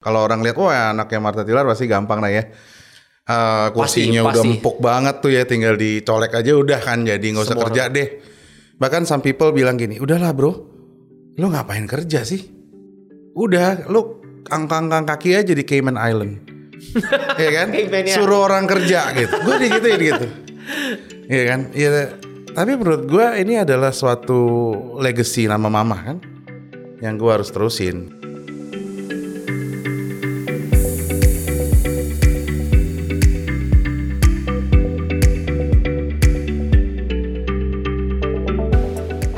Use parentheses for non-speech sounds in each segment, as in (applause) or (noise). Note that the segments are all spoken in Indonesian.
Kalau orang lihat wah anaknya Marta Tilar pasti gampang lah ya. Uh, kursinya Pasti, udah pasti. empuk banget tuh ya, tinggal dicolek aja udah kan jadi nggak usah Semua kerja deh. Bahkan some people bilang gini, udahlah bro, lo ngapain kerja sih? Udah, lo angkang-angkang kaki aja di Cayman Island. (laughs) Iya kan? Cayman-nya. Suruh orang kerja gitu. Gue digituin gitu. Iya kan? Iya. Tapi menurut gue ini adalah suatu legacy nama mama kan, yang gue harus terusin.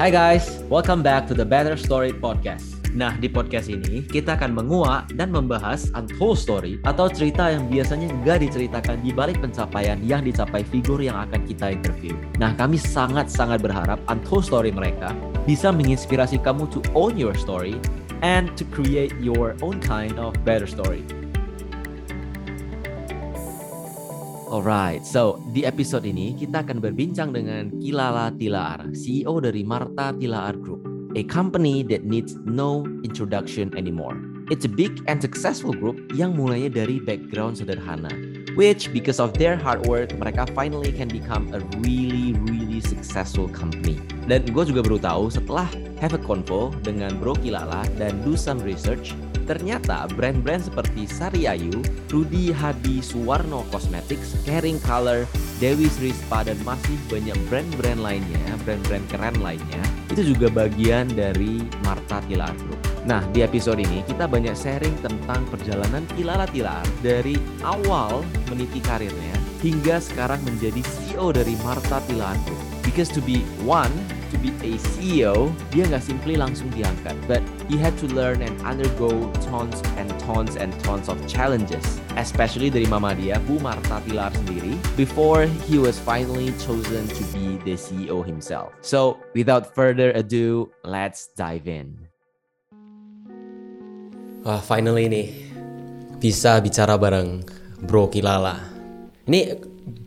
Hai guys, welcome back to the Better Story Podcast. Nah, di podcast ini kita akan menguak dan membahas untold story atau cerita yang biasanya nggak diceritakan di balik pencapaian yang dicapai figur yang akan kita interview. Nah, kami sangat-sangat berharap untold story mereka bisa menginspirasi kamu to own your story and to create your own kind of better story. Alright, so di episode ini kita akan berbincang dengan Kilala Tilaar, CEO dari Marta Tilaar Group, a company that needs no introduction anymore. It's a big and successful group yang mulainya dari background sederhana, which because of their hard work, mereka finally can become a really really successful company. Dan gue juga baru tahu setelah have a convo dengan Bro Kilala dan do some research, Ternyata brand-brand seperti Sari Ayu, Rudy Hadi Suwarno Cosmetics, Caring Color, Dewi Sri Spa dan masih banyak brand-brand lainnya, brand-brand keren lainnya, itu juga bagian dari Marta Tilaar Group. Nah, di episode ini kita banyak sharing tentang perjalanan Kilala Tilaar dari awal meniti karirnya hingga sekarang menjadi CEO dari Marta Tilaar Group. Because to be one, to be a CEO, dia nggak simply langsung diangkat, but he had to learn and undergo tons and tons and tons of challenges, especially dari mama dia, Bu Marta Tilar sendiri, before he was finally chosen to be the CEO himself. So, without further ado, let's dive in. Wah, finally nih bisa bicara bareng Bro Kilala. Ini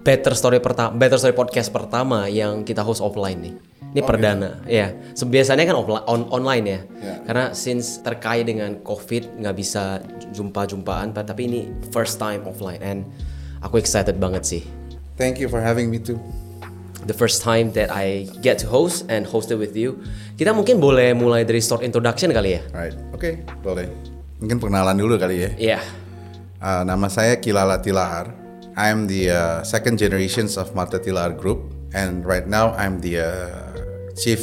Better Story pertama, Better Story podcast pertama yang kita host offline nih. Ini perdana, ya. So, biasanya kan on, online ya. Ya. Karena since terkait dengan COVID nggak bisa jumpa-jumpaan, tapi ini first time offline, and aku excited banget sih. Thank you for having me too. The first time that I get to host and hosted with you. Kita mungkin boleh mulai dari short introduction kali ya. Right, oke, boleh. Mungkin perkenalan dulu kali ya. Iya. Uh, nama saya Kilala Tilaar. I'm the uh, second generations of Marta Tilaar Group, and right now I'm the uh, chief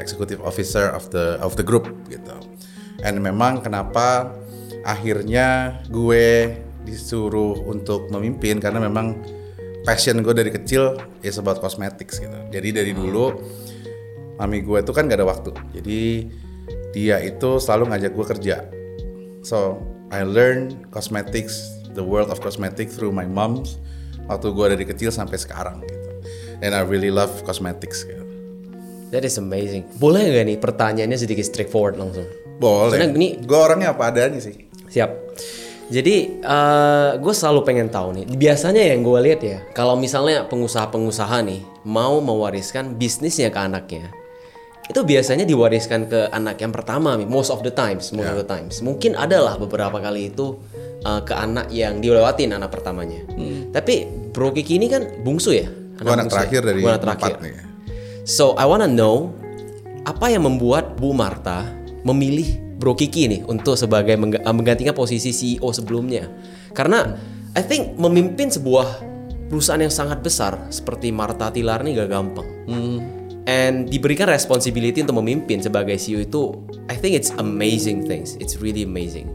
executive officer of the of the group gitu. And memang kenapa akhirnya gue disuruh untuk memimpin karena memang passion gue dari kecil is about cosmetics gitu. Jadi dari dulu mami gue tuh kan gak ada waktu. Jadi dia itu selalu ngajak gue kerja. So I learn cosmetics, the world of cosmetics through my moms waktu gue dari kecil sampai sekarang gitu. And I really love cosmetics gitu. That is amazing. Boleh nggak nih pertanyaannya sedikit straightforward langsung? Boleh. Karena ini- gue orangnya apa adanya sih. Siap. Jadi gue selalu pengen tahu nih. Biasanya yang gue lihat ya, kalau misalnya pengusaha-pengusaha nih mau mewariskan bisnisnya ke anaknya, itu biasanya diwariskan ke anak yang pertama nih. Most of the times, most of the times. Mungkin adalah beberapa kali itu uh, ke anak yang dilewatin anak pertamanya. Tapi Bro Kiki ini kan bungsu ya. Gue anak bungsu ya? terakhir dari Gua anak terakhir. empat nih. So I wanna know apa yang membuat Bu Marta memilih Bro Kiki nih untuk sebagai uh, menggantikan posisi CEO sebelumnya. Karena I think memimpin sebuah perusahaan yang sangat besar seperti Marta Tilar nih gak gampang. And diberikan responsibility untuk memimpin sebagai CEO itu I think it's amazing things. It's really amazing.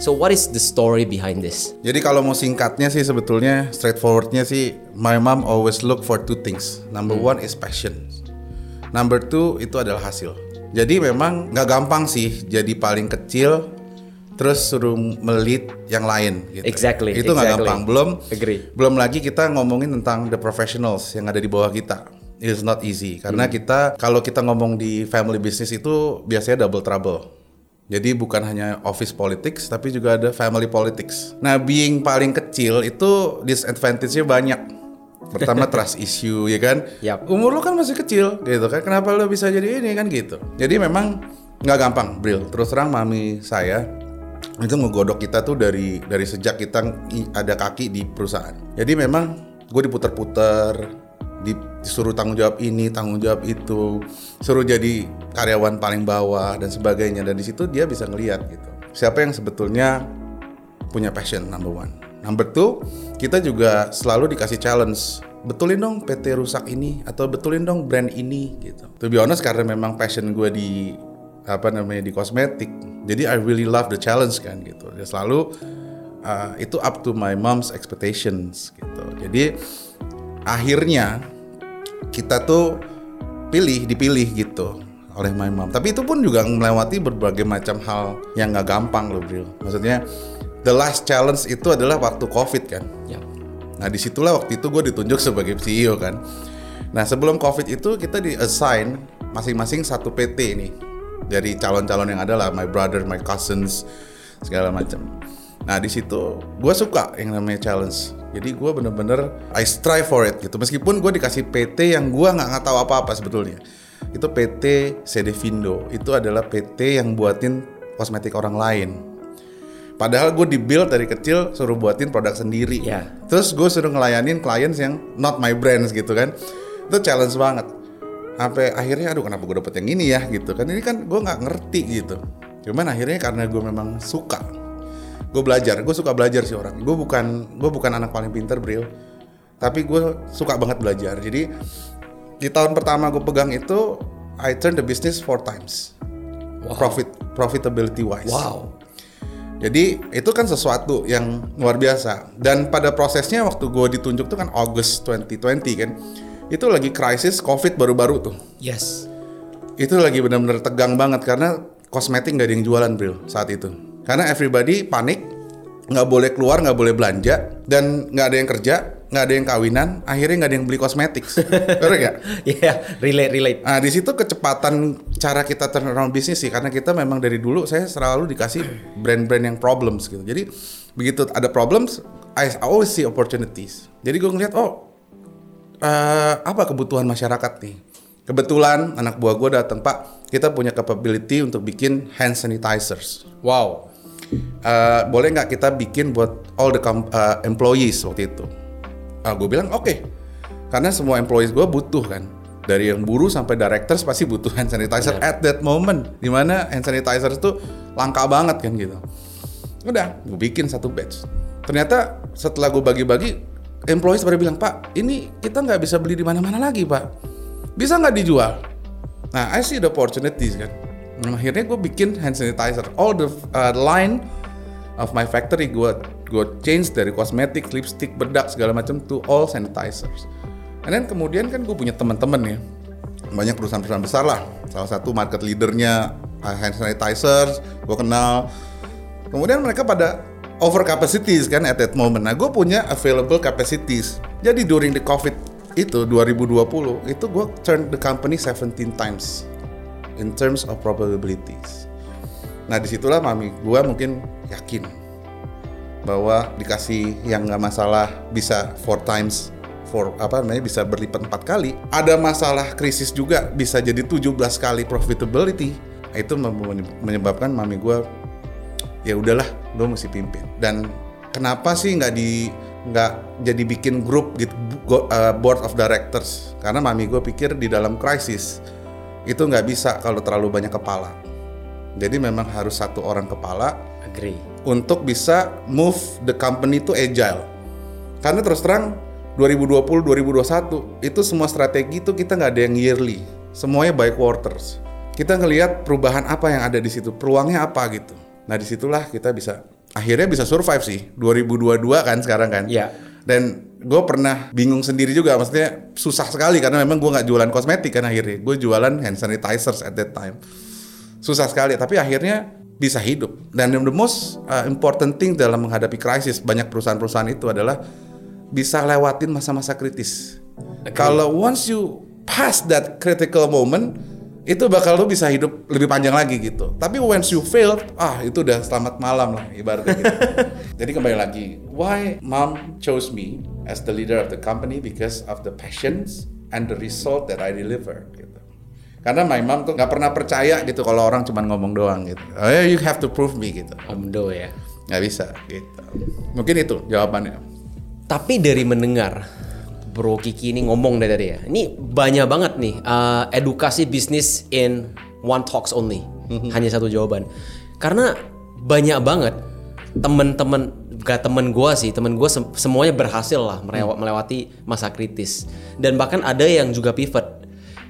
So what is the story behind this? Jadi kalau mau singkatnya sih sebetulnya straightforwardnya sih my mom always look for two things. Number one is passion. Number two itu adalah hasil. Jadi memang nggak gampang sih jadi paling kecil terus suruh melit yang lain. Gitu. Exactly, Itu nggak exactly. gampang. Belum Agree. belum lagi kita ngomongin tentang the professionals yang ada di bawah kita. It's not easy karena Hmm. kita kalau kita ngomong di family business itu biasanya double trouble. Jadi bukan hanya office politics tapi juga ada family politics. Nah, being paling kecil itu disadvantage-nya banyak. Pertama (laughs) trust issue ya kan. Yap. Umur lo kan masih kecil gitu kan. Kenapa lo bisa jadi ini kan gitu. Jadi memang nggak gampang, Bril. Terus terang mami saya itu ngegodok kita tuh dari dari sejak kita ada kaki di perusahaan. Jadi memang gue diputer-puter, di- disuruh tanggung jawab ini, tanggung jawab itu, suruh jadi karyawan paling bawah dan sebagainya. Dan di situ dia bisa ngelihat gitu. Siapa yang sebetulnya punya passion number one. Number two, kita juga selalu dikasih challenge. Betulin dong PT rusak ini atau betulin dong brand ini gitu. To be honest karena memang passion gue di apa namanya di kosmetik. Jadi I really love the challenge kan gitu. Dia selalu uh, itu up to my mom's expectations gitu. Jadi akhirnya kita tuh pilih dipilih gitu oleh my mom. Tapi itu pun juga melewati berbagai macam hal yang nggak gampang loh, bro. Maksudnya the last challenge itu adalah waktu covid kan. Ya. Nah di situlah waktu itu gue ditunjuk sebagai CEO kan. Nah sebelum covid itu kita di assign masing-masing satu PT nih dari calon-calon yang ada lah, my brother, my cousins, segala macam. Nah di situ gue suka yang namanya challenge. Jadi gue bener-bener I strive for it gitu. Meskipun gue dikasih PT yang gue nggak nggak tahu apa-apa sebetulnya. Itu PT CD Vindo. Itu adalah PT yang buatin kosmetik orang lain. Padahal gue di-build dari kecil suruh buatin produk sendiri. Ya. Terus gue suruh ngelayanin clients yang not my brands gitu kan. Itu challenge banget. Sampai akhirnya aduh kenapa gue dapet yang ini ya gitu kan. Ini kan gue nggak ngerti gitu. Cuman akhirnya karena gue memang suka. Gue belajar, gue suka belajar sih orang. Gue bukan gue bukan anak paling pinter bro. Tapi gue suka banget belajar. Jadi di tahun pertama gue pegang itu I turn the business four times. Profit profitability wise. Wow. Jadi itu kan sesuatu yang luar biasa. Dan pada prosesnya waktu gue ditunjuk tuh kan August 2020 kan, itu lagi krisis COVID baru-baru tuh. Yes. Itu lagi benar-benar tegang banget karena kosmetik nggak ada yang jualan bro saat itu. Karena everybody panik, nggak boleh keluar, nggak boleh belanja, dan nggak ada yang kerja, nggak ada yang kawinan, akhirnya nggak ada yang beli kosmetik. Bener nggak? (laughs) Iya, relate relate. Nah di situ kecepatan cara kita turn around bisnis sih karena kita memang dari dulu saya selalu dikasih brand-brand yang problems gitu. Jadi begitu ada problems, I always see opportunities. Jadi gue ngeliat oh eh, apa kebutuhan masyarakat nih. Kebetulan anak buah gue datang Pak, kita punya capability untuk bikin hand sanitizers. Wow. Eh, boleh nggak kita bikin buat all the eh, employees waktu itu? Ah, gue bilang oke, karena semua employees gue butuh kan. Dari yang buruh sampai directors pasti butuh hand sanitizer at that moment. Di mana hand sanitizer itu langka banget kan gitu. Udah, gue bikin satu batch. Ternyata setelah gue bagi-bagi, employees pada bilang Pak, ini kita nggak bisa beli di mana-mana lagi Pak. Bisa nggak dijual? Nah, I see the opportunities kan. Nah, akhirnya gue bikin hand sanitizer. All the uh, line of my factory gue gue change dari kosmetik, lipstick, bedak segala macam to all sanitizers. And then kemudian kan gue punya teman-teman ya, banyak perusahaan-perusahaan besar lah. Salah satu market leadernya uh, hand sanitizers, gue kenal. Kemudian mereka pada over capacities kan at that moment. Nah gue punya available capacities. Jadi during the COVID itu 2020 itu gue turn the company 17 times in terms of probabilities. Nah di situlah mami gue mungkin yakin bahwa dikasih yang nggak masalah bisa four times for apa namanya bisa berlipat empat kali. Ada masalah krisis juga bisa jadi 17 kali profitability. Itu menyebabkan mami gue ya udahlah lo mesti pimpin. Dan kenapa sih nggak di nggak jadi bikin grup gitu uh, board of directors? Karena mami gue pikir di dalam krisis itu nggak bisa kalau terlalu banyak kepala. Jadi memang harus satu orang kepala Agree. Untuk bisa move the company to agile. Karena terus terang 2020 2021 itu semua strategi itu kita nggak ada yang yearly, semuanya by quarters. Kita ngelihat perubahan apa yang ada di situ, peluangnya apa gitu. Nah di situlah kita bisa akhirnya bisa survive sih 2022 kan sekarang kan. Iya. Dan gue pernah bingung sendiri juga, maksudnya susah sekali karena memang gue nggak jualan kosmetik kan akhirnya, gue jualan hand sanitizers at that time susah sekali tapi akhirnya bisa hidup. Dan the most uh, important thing dalam menghadapi krisis banyak perusahaan-perusahaan itu adalah bisa lewatin masa-masa kritis. Kalau once you pass that critical moment itu bakal lu bisa hidup lebih panjang lagi gitu. Tapi once you fail ah itu udah selamat malam lah ibaratnya gitu. (laughs) Jadi kembali lagi why mom chose me as the leader of the company? Because of the passions and the result that I deliver gitu Karena my mom tuh nggak pernah percaya gitu kalau orang cuma ngomong doang gitu. Oh you have to prove me gitu. Omdo ya. Nggak bisa gitu. Mungkin itu jawabannya. Tapi dari mendengar Bro Kiki ini ngomong dari tadi ya. Ini banyak banget nih uh, edukasi bisnis in one talks only. Hanya satu jawaban. Karena banyak banget temen-temen gak temen gue sih temen gue sem- semuanya berhasil lah merewa- melewati masa kritis dan bahkan ada yang juga pivot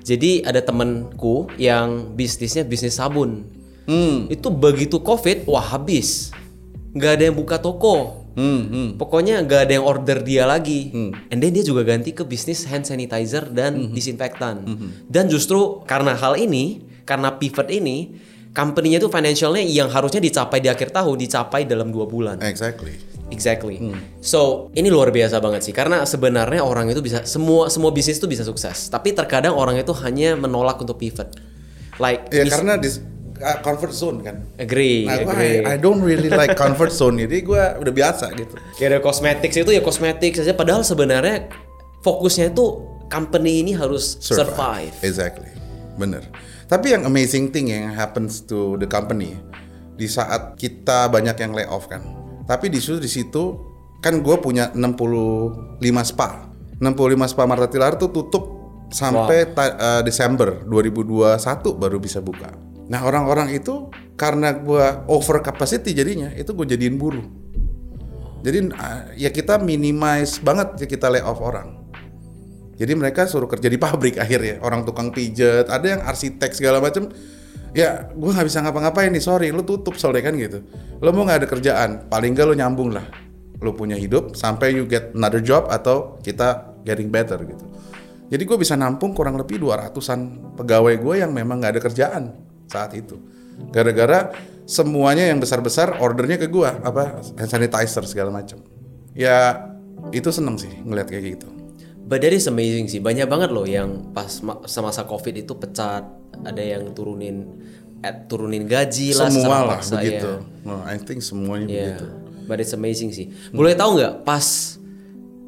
jadi ada temenku yang bisnisnya bisnis sabun itu begitu covid wah habis nggak ada yang buka toko Hmm, hmm. Pokoknya gak ada yang order dia lagi. And then dia juga ganti ke bisnis hand sanitizer dan disinfektan. Dan justru karena hal ini, karena pivot ini, company-nya itu financialnya yang harusnya dicapai di akhir tahun dicapai dalam dua bulan. Exactly. Exactly. So ini luar biasa banget sih karena sebenarnya orang itu bisa semua semua bisnis itu bisa sukses. Tapi terkadang orang itu hanya menolak untuk pivot. Like Ya karena di uh, comfort zone kan. agree, Nah, agree. I, I don't really like comfort zone jadi gue udah biasa gitu. Kayak ada cosmetics itu ya cosmetics saja padahal sebenarnya fokusnya itu company ini harus survive. Exactly. Bener. Tapi yang amazing thing yang happens to the company di saat kita banyak yang lay off kan. Tapi di situ di situ kan gue punya 65 spa. 65 spa Marta Tilar tuh tutup sampai ta- eh, Desember 2021 baru bisa buka. Nah orang-orang itu karena gue over capacity jadinya itu gue jadiin buruh. Jadi eh, ya kita minimize banget ya kita lay off orang. Jadi mereka suruh kerja di pabrik (laughs) akhirnya, orang tukang pijet, ada yang arsitek segala macam. Ya, gue nggak bisa ngapa-ngapain nih, sorry, lu tutup soalnya kan gitu. Lo mau nggak ada kerjaan, paling nggak lo nyambung lah. Lo punya hidup sampai you get another job atau kita getting better gitu. Jadi gue bisa nampung kurang lebih 200-an pegawai gue yang memang nggak ada kerjaan saat itu. Gara-gara semuanya yang besar-besar ordernya ke gue, apa hand sanitizer segala macam. Ya itu seneng sih ngeliat kayak gitu. But that is amazing sih. Banyak banget loh yang pas ma- semasa Covid itu pecat, ada yang turunin eh, turunin gaji lah semua lah paksa, begitu. ya. Well, I think semuanya Yeah. begitu. But it's amazing sih. Boleh tahu nggak pas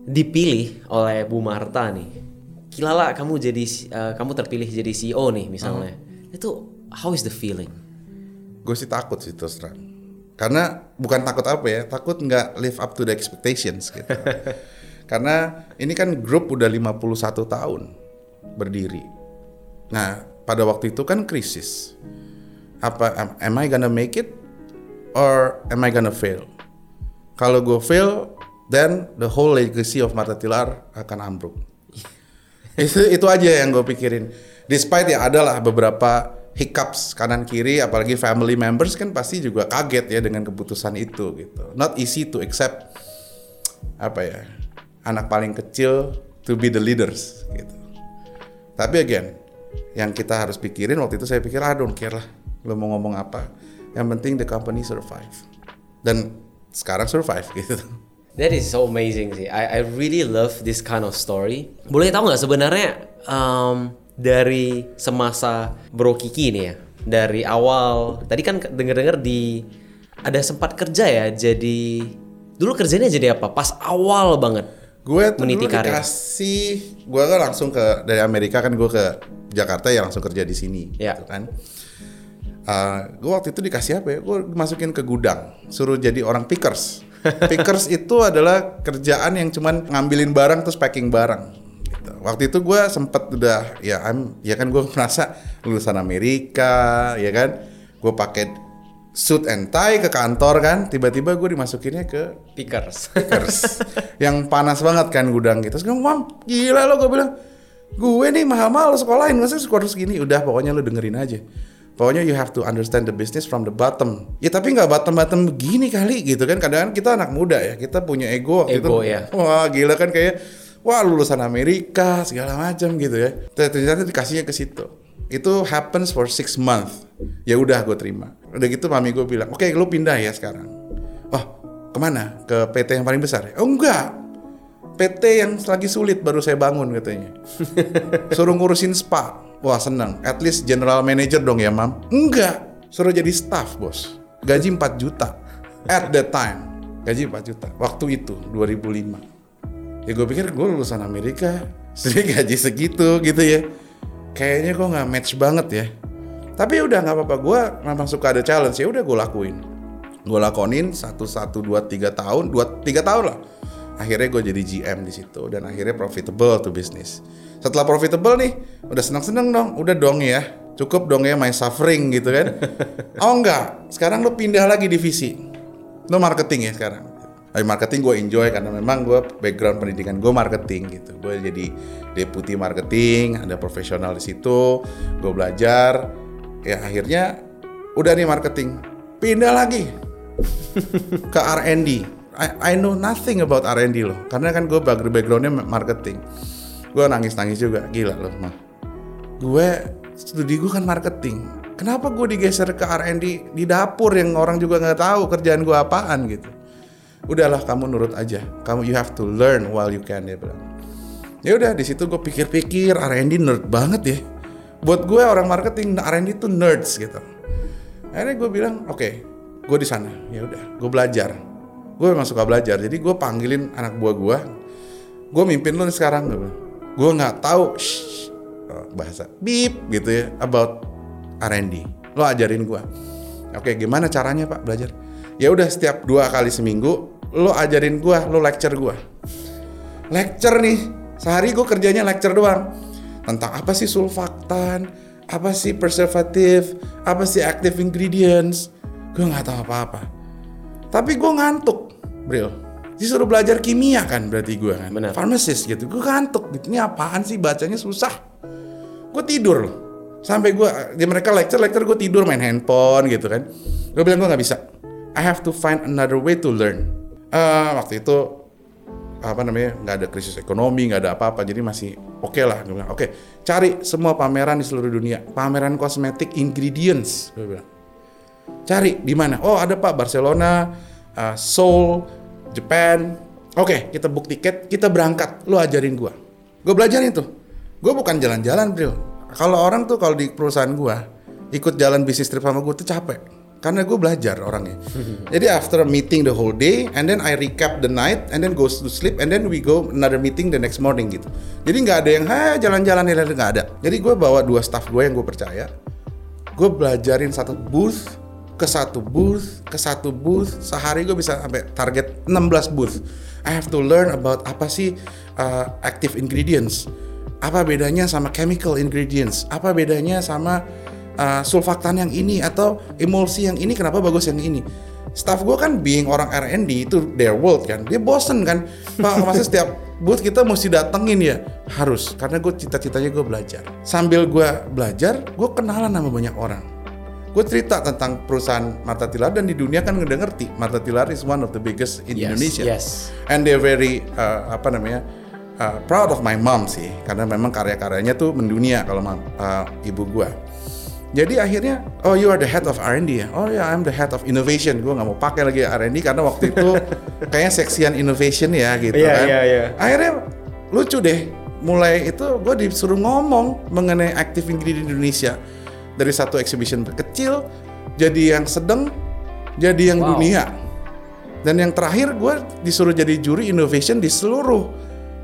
dipilih oleh Bu Marta nih, Kilala kamu jadi eh, kamu terpilih jadi CEO nih misalnya, itu how is the feeling? Gue sih takut sih terus terang. Karena bukan takut apa ya, takut nggak live up to the expectations gitu. (laughs) Karena ini kan grup udah 51 tahun berdiri. Nah, pada waktu itu kan krisis. Apa am, I gonna make it or am I gonna fail? Kalau gue fail, then the whole legacy of Marta Tilar akan ambruk. (laughs) itu itu aja yang gue pikirin. Despite ya adalah beberapa hiccups kanan kiri, apalagi family members kan pasti juga kaget ya dengan keputusan itu gitu. Not easy to accept apa ya anak paling kecil to be the leaders gitu. Tapi again, yang kita harus pikirin waktu itu saya pikir ah don't care lah lo mau ngomong apa. Yang penting the company survive. Dan sekarang survive (laughs) gitu. That is so amazing sih. I, I really love this kind of story. Boleh tahu nggak sebenarnya um, dari semasa Bro Kiki nih ya, dari awal tadi kan denger-denger di ada sempat kerja ya, jadi dulu kerjanya jadi apa? Pas awal banget. Gue tuh Meniti dulu karir. dikasih, gue kan langsung ke dari Amerika kan gue ke Jakarta ya langsung kerja di sini, Ya. gitu kan. gue waktu itu dikasih apa ya? Gue masukin ke gudang, suruh jadi orang pickers. (laughs) pickers itu adalah kerjaan yang cuman ngambilin barang terus packing barang. Gitu. Waktu itu gue sempet udah ya, I'm, ya kan gue (laughs) merasa lulusan Amerika, ya kan. Gue pakai suit and tie ke kantor kan, tiba-tiba gue dimasukinnya ke Pickers. Pickers (laughs) yang panas banget kan gudang gitu. Terus gue gila lo gue bilang, gue nih mahal-mahal sekolahin, masa sekolah segini? Udah pokoknya lo dengerin aja. Pokoknya you have to understand the business from the bottom. Ya tapi nggak bottom-bottom begini kali gitu kan. Kadang-kadang kita anak muda ya, kita punya ego Ego, itu. ya. Wah gila kan kayak, wah lulusan Amerika segala macam gitu ya. Ternyata dikasihnya ke situ. Itu happens for six months. Ya udah gue terima. Udah gitu mami gue bilang, oke lo pindah ya sekarang. Oh ke mana? Ke PT yang paling besar? ya? Oh enggak. PT yang lagi sulit baru saya bangun katanya. (laughs) Suruh ngurusin spa. Wah seneng. At least general manager dong ya mam. Enggak. Suruh jadi staff bos. Gaji 4 juta. At that time. Gaji 4 juta. Waktu itu 2005. Ya gue pikir gue lulusan Amerika. Jadi gaji segitu gitu ya. Kayaknya gue nggak match banget ya. Tapi udah nggak apa-apa gue memang suka ada challenge ya udah gue lakuin. Gue lakonin satu satu dua tiga tahun dua tiga tahun lah. Akhirnya gue jadi GM di situ dan akhirnya profitable tuh bisnis setelah profitable nih udah seneng seneng dong. Udah dong ya cukup dong ya my suffering gitu kan. (laughs) Oh enggak sekarang lo pindah lagi divisi. Lo marketing ya sekarang marketing gue enjoy karena memang gue background pendidikan gue marketing gitu. Gue jadi deputi marketing ada profesional di situ gue belajar. Ya akhirnya udah nih marketing. Pindah lagi ke R&D I, I know nothing about R&D loh. Karena kan gue backgroundnya marketing. Gue nangis nangis juga. Gila loh mah gue studi gue kan marketing. Kenapa gue digeser ke R&D di dapur yang orang juga nggak tahu kerjaan gue apaan gitu udahlah kamu nurut aja. Kamu you have to learn while you can dia bilang. Ya udah di situ gue pikir-pikir R&D nerd banget ya. Buat gue orang marketing R&D tuh nerds gitu. Akhirnya gue bilang oke okay, gue di sana. Ya udah gue belajar. Gue memang suka belajar jadi gue panggilin anak buah gue gue mimpin nih sekarang gue bilang. gue nggak tahu shh, bahasa beep gitu ya about R&D lo ajarin gue oke gimana caranya pak belajar ya udah setiap dua kali seminggu lo ajarin gue lo lecture gue lecture nih sehari gue kerjanya lecture doang. Tentang apa sih sulfaktan apa sih preservatif apa sih active ingredients gue nggak tahu apa-apa. Tapi gue ngantuk Bril. Disuruh belajar kimia kan berarti gue kan. Benar. pharmacist gitu. Gue ngantuk gitu. Ini apaan sih? Bacanya susah. Gue tidur loh. Sampai gue di mereka lecture lecture gue tidur main handphone gitu kan. Gue bilang gue nggak bisa I have to find another way to learn. Eh, waktu itu apa namanya nggak ada krisis ekonomi nggak ada apa-apa jadi masih oke lah. Gue bilang oke cari semua pameran di seluruh dunia. Pameran kosmetik ingredients. Cari di mana? Oh ada pak Barcelona uh, Seoul Japan. Oke kita book tiket kita berangkat. Lu ajarin gua. Gue belajarin tuh. Gue bukan jalan-jalan bro kalau orang tuh kalau di perusahaan gua ikut jalan bisnis trip sama gue tuh capek karena gue belajar orangnya. Jadi after meeting the whole day and then I recap the night and then goes to sleep and then we go another meeting the next morning gitu. Jadi nggak ada yang ha jalan-jalan ya nggak ada. Jadi gue bawa dua staff gue yang gue percaya. Gue belajarin satu booth ke satu booth ke satu booth. Sehari gue bisa sampai target 16 booth. I have to learn about apa sih uh, active ingredients. Apa bedanya sama chemical ingredients? Apa bedanya sama uh, sulfaktan yang ini atau emulsi yang ini kenapa bagus yang ini? Staff gue kan being orang R&D itu their world kan. Dia bosen kan. Pak (laughs) masa setiap booth kita mesti datengin ya harus karena gue cita-citanya gue belajar. Sambil gue belajar gue kenalan sama banyak orang. Gue cerita tentang perusahaan Marta Tilar dan di dunia kan udah ngerti. Marta Tilar is one of the biggest in Yes, Indonesia. yes. and they're very uh, apa namanya uh, proud of my mom sih. Karena memang karya-karyanya tuh mendunia kalau uh, ibu gue jadi akhirnya oh you are the head of R&D ya? Oh ya I'm the head of innovation. Gue nggak mau pakai lagi R&D karena waktu itu (laughs) kayaknya seksian innovation ya gitu Iya, kan. iya, iya. akhirnya lucu deh mulai itu gue disuruh ngomong mengenai active ingredient Indonesia. Dari satu exhibition kecil jadi yang sedang jadi yang Wow. dunia. Dan yang terakhir gue disuruh jadi juri innovation di seluruh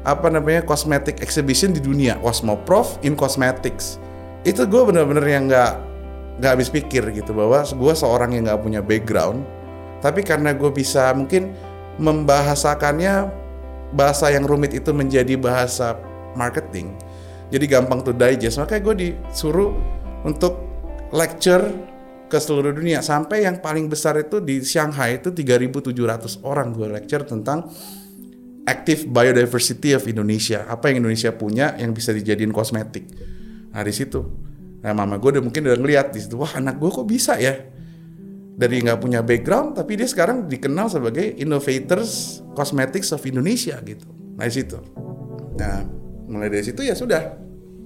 apa namanya cosmetic exhibition di dunia. Cosmoprof in Cosmetics itu gue bener-bener yang nggak nggak habis pikir gitu bahwa gue seorang yang nggak punya background tapi karena gue bisa mungkin membahasakannya bahasa yang rumit itu menjadi bahasa marketing jadi gampang to digest. Makanya gue disuruh untuk lecture ke seluruh dunia. Sampai yang paling besar itu di Shanghai itu 3.700 orang gue lecture tentang active biodiversity of Indonesia. Apa yang Indonesia punya yang bisa dijadiin kosmetik nah di situ. Nah mama gue udah mungkin udah ngeliat di situ wah anak gue kok bisa ya? Dari nggak punya background tapi dia sekarang dikenal sebagai innovators cosmetics of Indonesia gitu. Nah di situ. Nah mulai dari situ ya sudah.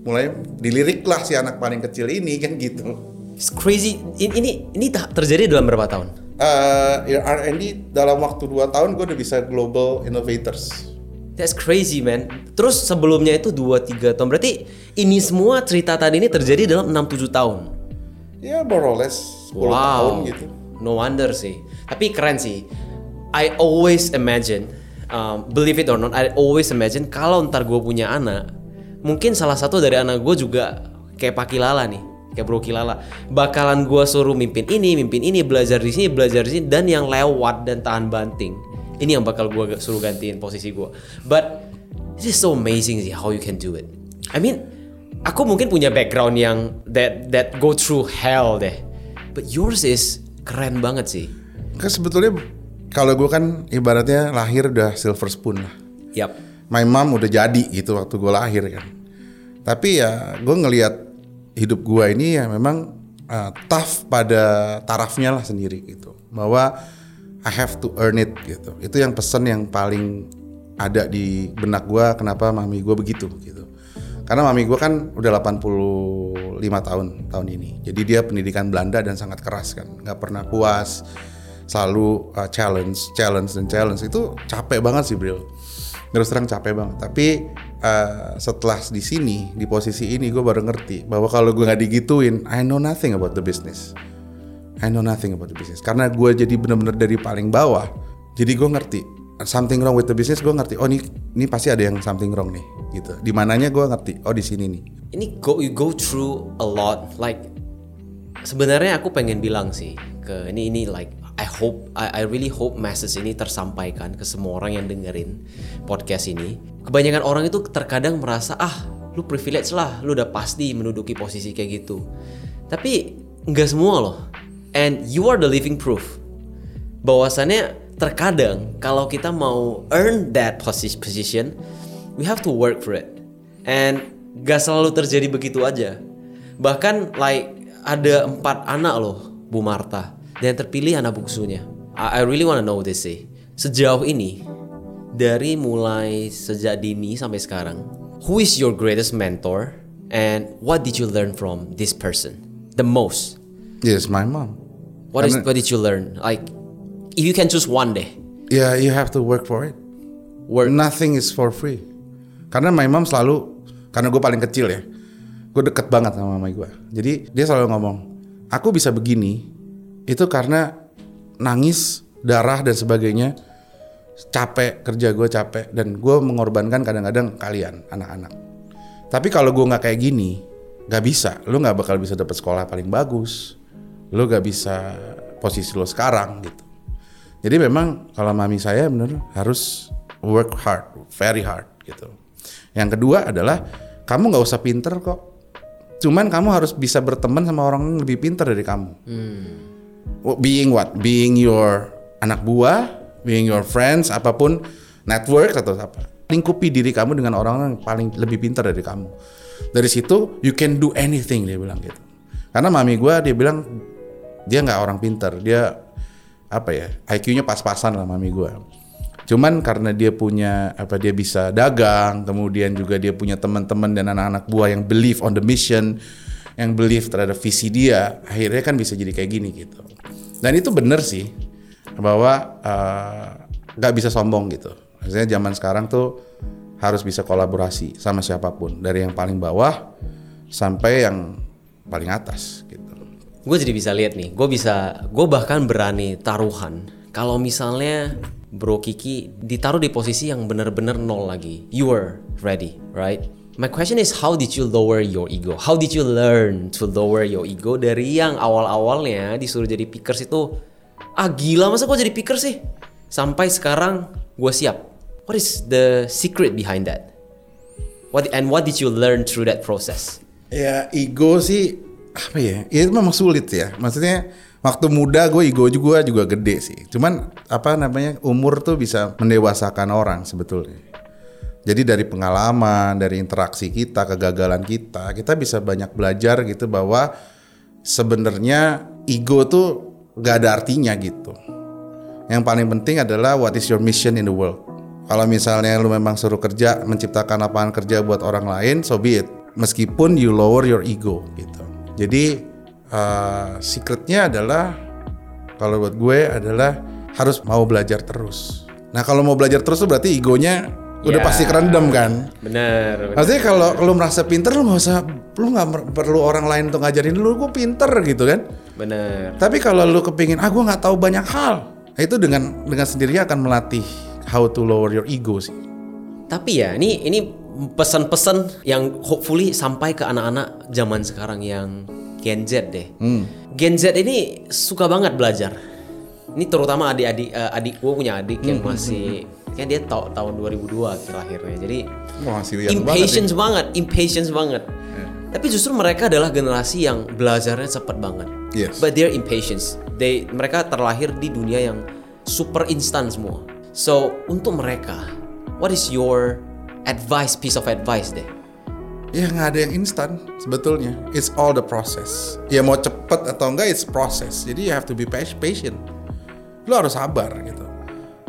Mulai diliriklah si anak paling kecil ini kan gitu. It's crazy. Ini ini, ini tak terjadi dalam berapa tahun? Eh, ya R&D dalam waktu 2 tahun gue udah bisa global innovators That's crazy man. Terus sebelumnya itu 2-3 tahun. Berarti ini semua cerita tadi ini terjadi dalam 6-7 tahun. ya more or less 10 tahun gitu No wonder sih. Tapi keren sih. I always imagine, um, believe it or not, I always imagine kalau ntar gue punya anak, mungkin salah satu dari anak gue juga kayak Pak Kilala nih, kayak Bro Kilala, bakalan gua suruh mimpin ini, mimpin ini, belajar di sini, belajar di sini, dan yang lewat dan tahan banting, ini yang bakal gua suruh gantiin posisi gua. But it is so amazing sih how you can do it. I mean, aku mungkin punya background yang that that go through hell deh, but yours is keren banget sih. Kan sebetulnya kalau gue kan ibaratnya lahir udah silver spoon lah. Yap. My mom udah jadi gitu waktu gue lahir kan. Tapi ya gue ngelihat hidup gue ini ya memang uh, tough pada tarafnya lah sendiri gitu. Bahwa I have to earn it gitu. Itu yang pesan yang paling ada di benak gue kenapa mami gue begitu gitu. Karena mami gue kan udah 85 tahun tahun ini. Jadi dia pendidikan Belanda dan sangat keras kan. nggak pernah puas. Selalu uh, challenge, challenge dan challenge. Itu capek banget sih, Bro. Terus terang capek banget. Tapi uh, setelah di sini, di posisi ini gue baru ngerti bahwa kalau gue nggak digituin, I know nothing about the business. I know nothing about the business. Karena gue jadi bener-bener dari paling bawah. Jadi gue ngerti something wrong with the business. Gue ngerti. Oh ini ini pasti ada yang something wrong nih. Gitu. Di mananya gue ngerti. Oh di sini nih. Ini go you go through a lot. Like sebenarnya aku pengen bilang sih ke ini ini like I hope I, I really hope message ini tersampaikan ke semua orang yang dengerin podcast ini. Kebanyakan orang itu terkadang merasa ah lu privilege lah, lu udah pasti menduduki posisi kayak gitu. Tapi nggak semua loh. And you are the living proof. Bahwasannya terkadang kalau kita mau earn that posi- position, we have to work for it. And gak selalu terjadi begitu aja. Bahkan like ada empat anak loh Bu Marta dan terpilih anak bungsunya. I, I really wanna know this sih. Sejauh ini dari mulai sejak dini sampai sekarang, who is your greatest mentor and what did you learn from this person the most? Yes, my mom. What is what did you learn? Like if you can choose one day, Yeah, you have to work for it. work Nothing is for free. Karena my mom selalu, karena gue paling kecil ya, gue deket banget sama mama gue. Jadi dia selalu ngomong, aku bisa begini, itu karena nangis, darah dan sebagainya, capek kerja gue capek dan gue mengorbankan kadang-kadang kalian anak-anak. Tapi kalau gue nggak kayak gini, nggak bisa. Lu nggak bakal bisa dapet sekolah paling bagus. Lu nggak bisa posisi lo sekarang gitu. Jadi memang kalau mami saya bener harus work hard, very hard gitu. Yang kedua adalah kamu nggak usah pinter kok. Cuman kamu harus bisa berteman sama orang yang lebih pinter dari kamu. Oh, Being what? Being your anak buah, being your friends, apa pun network atau apa. Lingkupi diri kamu dengan orang-orang yang paling lebih pintar dari kamu. Dari situ you can do anything dia bilang gitu. Karena mami gua dia bilang dia nggak orang pintar, dia apa ya IQ-nya pas-pasan lah mami gua. Cuman karena dia punya apa dia bisa dagang, kemudian juga dia punya teman-teman dan anak-anak buah yang believe on the mission, yang believe terhadap visi dia, akhirnya kan bisa jadi kayak gini gitu. Dan itu bener sih bahwa eh, nggak bisa sombong gitu. Maksudnya zaman sekarang tuh harus bisa kolaborasi sama siapa pun dari yang paling bawah sampai yang paling atas. Gue jadi bisa lihat nih gue bisa gue bahkan berani taruhan. Kalau misalnya bro Kiki ditaruh di posisi yang benar-benar nol lagi you were ready right? My question is how did you lower your ego? How did you learn to lower your ego dari yang awal-awalnya disuruh jadi pickers itu? Ah gila masa gue jadi pickers sih? Sampai sekarang gue siap. What is the secret behind that? What and what did you learn through that process? Ya ego sih apa ya? Ya itu memang sulit ya. Maksudnya waktu muda gue ego juga juga gede sih. Cuman apa namanya umur tuh bisa mendewasakan orang sebetulnya. Jadi dari pengalaman, dari interaksi kita, kegagalan kita, kita bisa banyak belajar gitu bahwa sebenarnya ego tuh gak ada artinya gitu. Yang paling penting adalah what is your mission in the world. Kalau misalnya lu memang suruh kerja, menciptakan lapangan kerja buat orang lain, so be it. Meskipun you lower your ego gitu. Jadi uh, secretnya adalah kalau buat gue adalah harus mau belajar terus. Nah kalau mau belajar terus tuh berarti egonya udah Ya. pasti kerendam kan. bener, bener. Artinya kalau lu merasa pinter lu nggak usah, lu nggak perlu orang lain untuk ngajarin lu, gue pinter gitu kan. bener Tapi kalau lu kepingin, ah gue nggak tahu banyak hal, nah, itu dengan dengan sendirinya akan melatih how to lower your ego sih. Tapi ya, ini ini pesan-pesan yang hopefully sampai ke anak-anak zaman sekarang yang Gen Z deh. Gen Z ini suka banget belajar. Ini terutama adik-adik eh, adik gue punya adik yang masih kan dia ta- tahun 2002 akhir lahirnya. Jadi Wah, masih young banget impatience banget, impatience banget. Tapi justru mereka adalah generasi yang belajarnya cepat banget. Yes. But they're impatience. They mereka terlahir di dunia yang super instan semua. So untuk mereka, what is your advice, piece of advice deh? Ya nggak ada yang instan sebetulnya. It's all the process. Ya mau cepet atau enggak, it's process. Jadi you have to be pa- patient. Lo harus sabar gitu.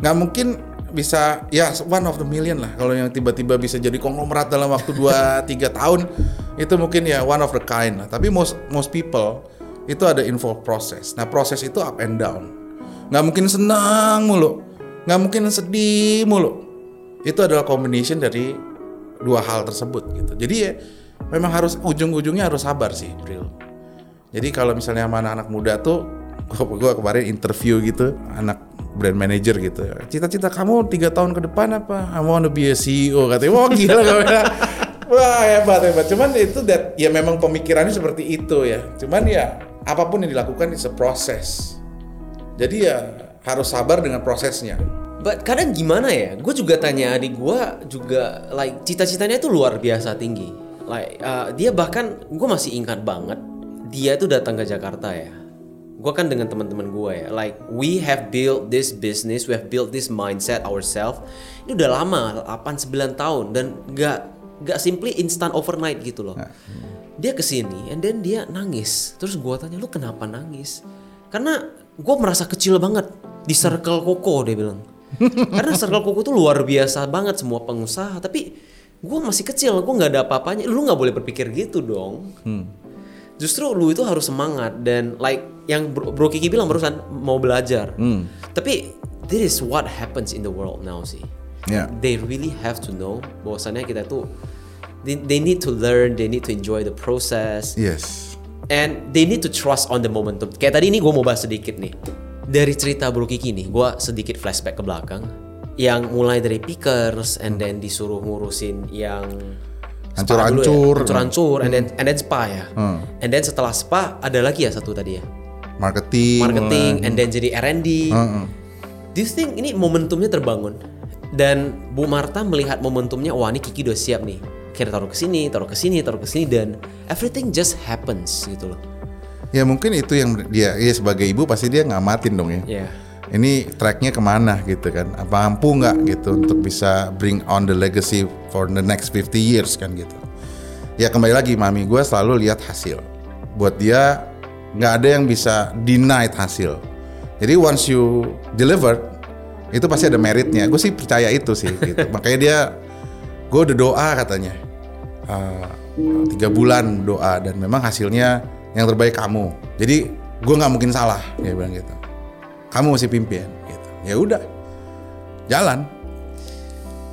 Nggak mungkin bisa ya one of the million lah kalau yang tiba-tiba bisa jadi konglomerat dalam waktu 2 3 (laughs) tahun itu mungkin ya one of the kind lah. Tapi most most people itu ada involved proses. Nah, proses itu up and down. Nggak mungkin senang mulu. Nggak mungkin sedih mulu. Itu adalah combination dari dua hal tersebut gitu. Jadi ya memang harus ujung-ujungnya harus sabar sih, Bril. Jadi kalau misalnya sama anak-anak muda tuh, gue kemarin interview gitu, anak brand manager gitu. Cita-cita kamu tiga tahun ke depan apa? I want to be a CEO katanya. Wah gila Wah hebat hebat. Cuman itu that ya memang pemikirannya seperti itu ya. Cuman ya apa pun yang dilakukan is a process. Jadi ya harus sabar dengan prosesnya. But kadang gimana ya? Gue juga tanya adik gue juga like cita-citanya itu luar biasa tinggi. Like uh, dia bahkan gue masih ingat banget dia itu datang ke Jakarta ya. Gue kan dengan teman-teman gue ya. Like we have built this business, we have built this mindset ourselves. Ini udah lama, 8 9 tahun dan gak gak simply instant overnight gitu loh. Dia ke sini and then dia nangis. Terus gue tanya lu kenapa nangis? Karena gue merasa kecil banget di circle koko dia bilang. Karena circle koko tuh luar biasa banget semua pengusaha. Tapi gue masih kecil, gue nggak ada apa-apanya. Lu nggak boleh berpikir gitu dong. Justru lu itu harus semangat dan like yang Bro, Bro Kiki bilang barusan mau belajar. Tapi this is what happens in the world now sih. Ya. They really have to know bahwasannya kita tuh they, they need to learn, they need to enjoy the process. Yes. And they need to trust on the momentum. Kayak tadi ini gue mau bahas sedikit nih. Dari cerita Bro Kiki nih, gue sedikit flashback ke belakang. Yang mulai dari pickers, and then disuruh ngurusin yang ya. Hancur-hancur. hancur-hancur, and then and then spa ya. And then setelah spa ada lagi ya satu tadi ya, Marketing. marketing, mulai. and then jadi R&D. Do you think ini momentumnya terbangun? Dan Bu Marta melihat momentumnya, wah ini Kiki udah siap nih. Kira taruh ke sini, taruh ke sini, taruh ke sini, dan everything just happens gitu loh. Ya mungkin itu yang dia ya sebagai ibu pasti dia ngamatin dong ya. Ya. Ini tracknya ke mana gitu kan? Apa mampu nggak gitu untuk bisa bring on the legacy for the next 50 years kan gitu? Ya kembali lagi mami gue selalu lihat hasil. Buat dia nggak ada yang bisa deny hasil. Jadi once you delivered itu pasti ada meritnya. Gue sih percaya itu sih. (laughs) Gitu. Makanya dia gue udah doa katanya Eh, tiga bulan doa dan memang hasilnya yang terbaik kamu. Jadi gue nggak mungkin salah dia bilang gitu. Kamu mesti pimpin gitu. Ya udah jalan.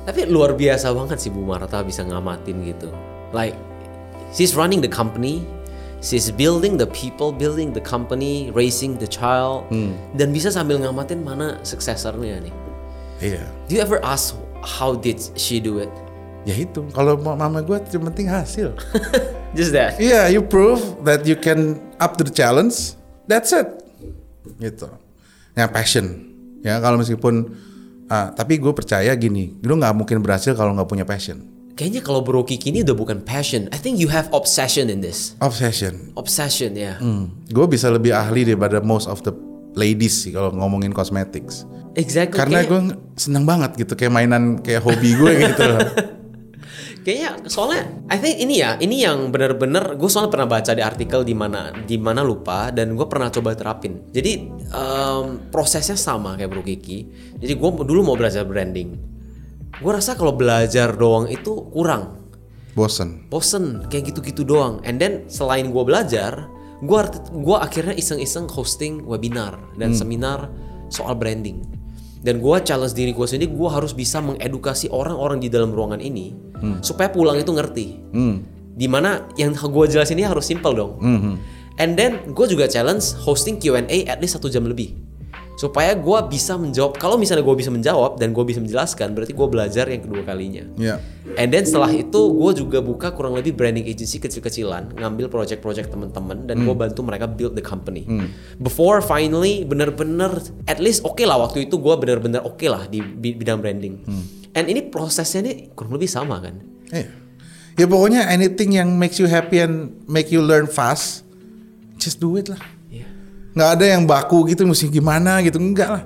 Tapi luar biasa banget sih Bu Marta bisa ngamatin gitu. Like she's running the company, she's building the people, building the company, raising the child, dan bisa sambil ngamatin mana suksesornya nih. Iya. Do you ever ask how did she do it? Ya itu. Kalau ma- mama gue yang penting hasil. (laughs) Just that. Iya, you prove that you can up to the challenge. That's it. Gitu. Ya passion. Ya kalau meskipun ah, tapi gue percaya gini, lu nggak mungkin berhasil kalau nggak punya passion. Kayaknya kalau Bro Kiki ini udah bukan passion. I think you have obsession in this. Obsession. Obsession ya. Gue bisa lebih ahli daripada most of the ladies sih kalau ngomongin cosmetics. Exactly. Karena Kayaknya- gue seneng banget gitu kayak mainan kayak hobi gue gitu. (laughs) Kayaknya soalnya I think ini ya, ini yang bener-bener gue soalnya pernah baca di artikel di mana di mana lupa dan gue pernah coba terapin. Jadi em, prosesnya sama kayak Bro Kiki. Jadi gue dulu mau belajar branding. Gue rasa kalau belajar doang itu kurang, Bosen. bosen kayak gitu-gitu doang. And then selain gue belajar, gue gua akhirnya iseng-iseng hosting webinar dan seminar soal branding. Dan gue challenge diri gue sendiri, gue harus bisa mengedukasi orang-orang di dalam ruangan ini supaya pulang itu ngerti. Di mana yang gue jelasin ini harus simple dong. And then gue juga challenge hosting Q&A at least satu jam lebih. Supaya gue bisa menjawab kalau misalnya gue bisa menjawab dan gue bisa menjelaskan berarti gue belajar yang kedua kalinya. Ya. and then setelah itu gue juga buka kurang lebih branding agency kecil-kecilan ngambil project-project teman-teman dan gue bantu mereka build the company. Before finally bener-bener at least oke lah waktu itu gue bener-bener oke lah di bi- bidang branding. And ini prosesnya ini kurang lebih sama kan? Iya. Ya pokoknya anything yang makes you happy and make you learn fast, just do it lah. Nggak ada yang baku gitu mesti gimana gitu enggak lah.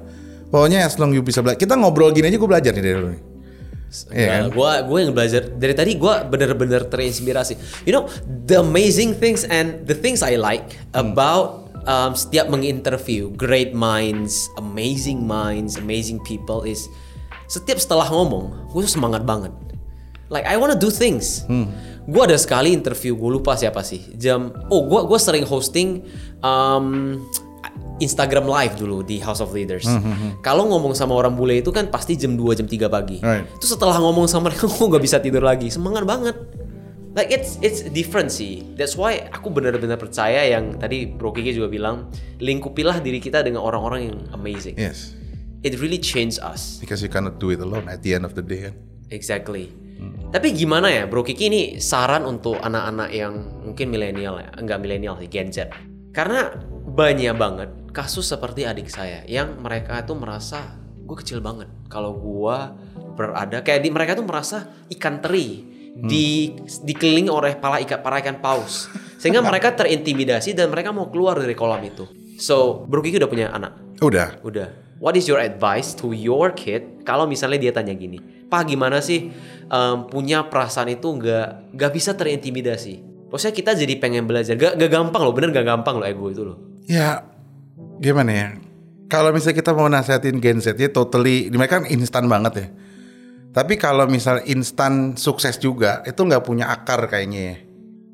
Pokoknya as long you bisa belajar. Kita ngobrol gini aja gue belajar nih dari lu nih. Kan? gue gue yang belajar dari tadi gue bener-bener terinspirasi. You know the amazing things and the things I like about um, setiap menginterview great minds, amazing minds, amazing people is setiap setelah ngomong gue tuh semangat banget. Like I wanna do things. Gue ada sekali interview gue lupa siapa sih jam. Oh gue gue sering hosting um, Instagram live dulu di House of Leaders. Kalau ngomong sama orang bule itu kan pasti jam 2 jam 3 pagi. Right. Itu setelah ngomong sama mereka (laughs) gue nggak bisa tidur lagi. Semangat banget. Like it's it's different sih. That's why aku benar-benar percaya yang tadi Bro Kiki juga bilang, lingkupilah diri kita dengan orang-orang yang amazing. Yes. It really changed us. Because you cannot do it alone at the end of the day kan. Exactly. Tapi gimana ya, Bro Kiki ini saran untuk anak-anak yang mungkin milenial ya, enggak milenial sih, Gen Z. Karena banyak banget kasus seperti adik saya yang mereka tuh merasa gue kecil banget kalau gua berada kayak di mereka tuh merasa ikan teri di dikelilingi oleh para ikan para ikan paus sehingga (laughs) mereka terintimidasi dan mereka mau keluar dari kolam itu. So, Bro Kiki udah punya anak. Udah. Udah. What is your advice to your kid kalau misalnya dia tanya gini, Pak gimana sih em, punya perasaan itu nggak nggak bisa terintimidasi? Maksudnya kita jadi pengen belajar, gak, gak gampang loh, bener gak gampang loh ego itu loh. Ya gimana ya? Kalau misalnya kita mau nasihatin Gen Z ya totally, mereka kan instan banget ya. Tapi kalau misal instan sukses juga, itu nggak punya akar kayaknya ya.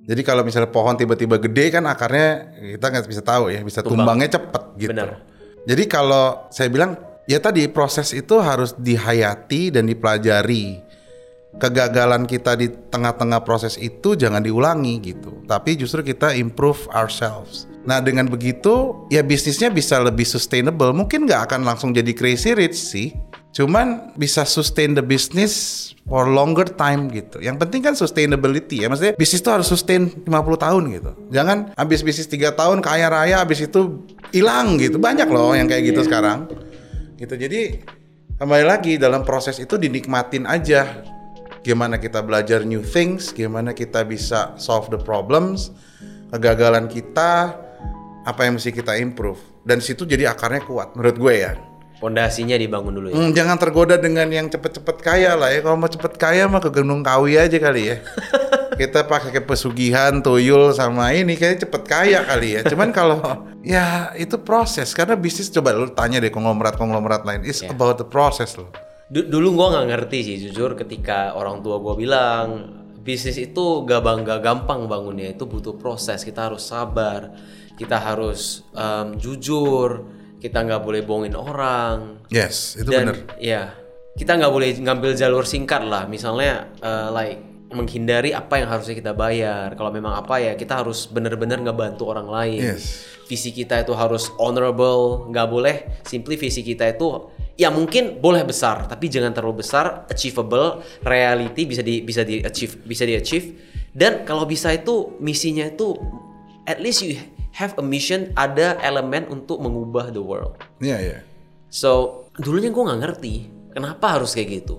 Jadi kalau misalnya pohon tiba-tiba gede kan akarnya kita nggak bisa tahu ya, bisa Tumbang. tumbangnya cepet gitu. Benar. Jadi kalau saya bilang ya tadi proses itu harus dihayati dan dipelajari. Kegagalan kita di tengah-tengah proses itu jangan diulangi gitu. Tapi justru kita improve ourselves. Nah dengan begitu ya bisnisnya bisa lebih sustainable. Mungkin nggak akan langsung jadi crazy rich sih. Cuman bisa sustain the business for longer time gitu. Yang penting kan sustainability ya. Maksudnya bisnis itu harus sustain 50 tahun gitu. Jangan habis bisnis 3 tahun kaya raya habis itu hilang gitu. Banyak loh yang kayak gitu sekarang. Gitu. Jadi kembali lagi dalam proses itu dinikmatin aja. Gimana kita belajar new things, gimana kita bisa solve the problems, kegagalan kita, apa yang mesti kita improve. Dan situ jadi akarnya kuat menurut gue ya. Pondasinya dibangun dulu ya. Hmm, jangan tergoda dengan yang cepet-cepet kaya lah ya. Kalau mau cepet kaya mah ke Gunung Kawi aja kali ya. (laughs) Kita pakai pesugihan, tuyul sama ini kayak cepet kaya kali ya. Cuman kalau (laughs) ya itu proses karena bisnis coba lu tanya deh konglomerat-konglomerat lain. It's about the process loh. Du- dulu gua nggak ngerti sih jujur ketika orang tua gua bilang bisnis itu gak bangga gampang bangunnya itu butuh proses kita harus sabar kita harus em, jujur kita nggak boleh bohongin orang Yes, itu dan bener. ya kita nggak boleh ngambil jalur singkat lah misalnya eh, like menghindari apa yang harusnya kita bayar kalau memang apa ya kita harus bener-bener ngebantu orang lain Yes. visi kita itu harus honorable nggak boleh simply visi kita itu ya mungkin boleh besar tapi jangan terlalu besar achievable reality bisa di bisa di achieve bisa di achieve dan kalau bisa itu misinya itu at least you have a mission ada elemen untuk mengubah the world Iya, iya. So dulunya gue nggak ngerti kenapa harus kayak gitu.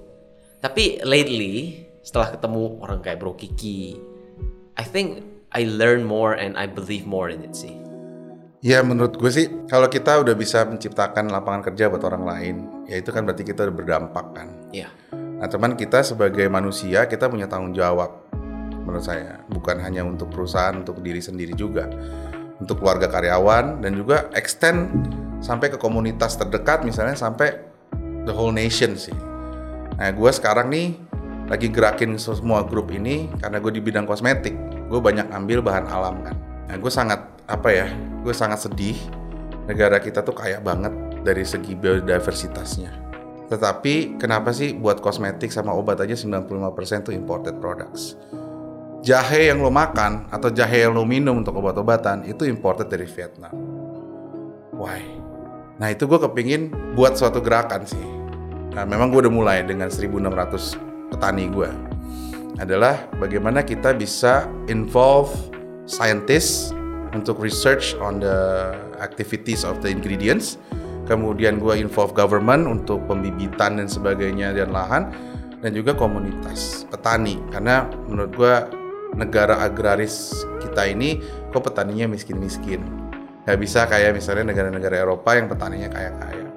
Tapi lately setelah ketemu orang kayak Bro Kiki, I think I learn more and I believe more in it sih. Ya menurut gue sih kalau kita udah bisa menciptakan lapangan kerja buat orang lain, ya itu kan berarti kita udah berdampak kan. Ya, Nah, teman kita sebagai manusia kita punya tanggung jawab menurut saya, bukan hanya untuk perusahaan, untuk diri sendiri juga, untuk keluarga karyawan dan juga extend sampai ke komunitas terdekat misalnya sampai the whole nation sih. Nah, gue sekarang nih lagi gerakin semua grup ini karena gue di bidang kosmetik, gue banyak ambil bahan alam kan. Nah, gue sangat apa ya, gue sangat sedih negara kita tuh kaya banget dari segi biodiversitasnya. Tetapi kenapa sih buat kosmetik sama obat aja 95% tuh imported products? Jahe yang lo makan atau jahe yang lo minum untuk obat-obatan itu imported dari Vietnam. Why? Nah itu gue kepingin buat suatu gerakan sih. Nah memang gue udah mulai dengan 1.600 petani gue. Adalah bagaimana kita bisa involve scientists untuk research on the activities of the ingredients. Kemudian gue involve government untuk pembibitan dan sebagainya dan lahan. Dan juga komunitas petani. Karena menurut gue negara agraris kita ini kok petaninya miskin-miskin nggak bisa kayak misalnya negara-negara Eropa yang petaninya kaya-kaya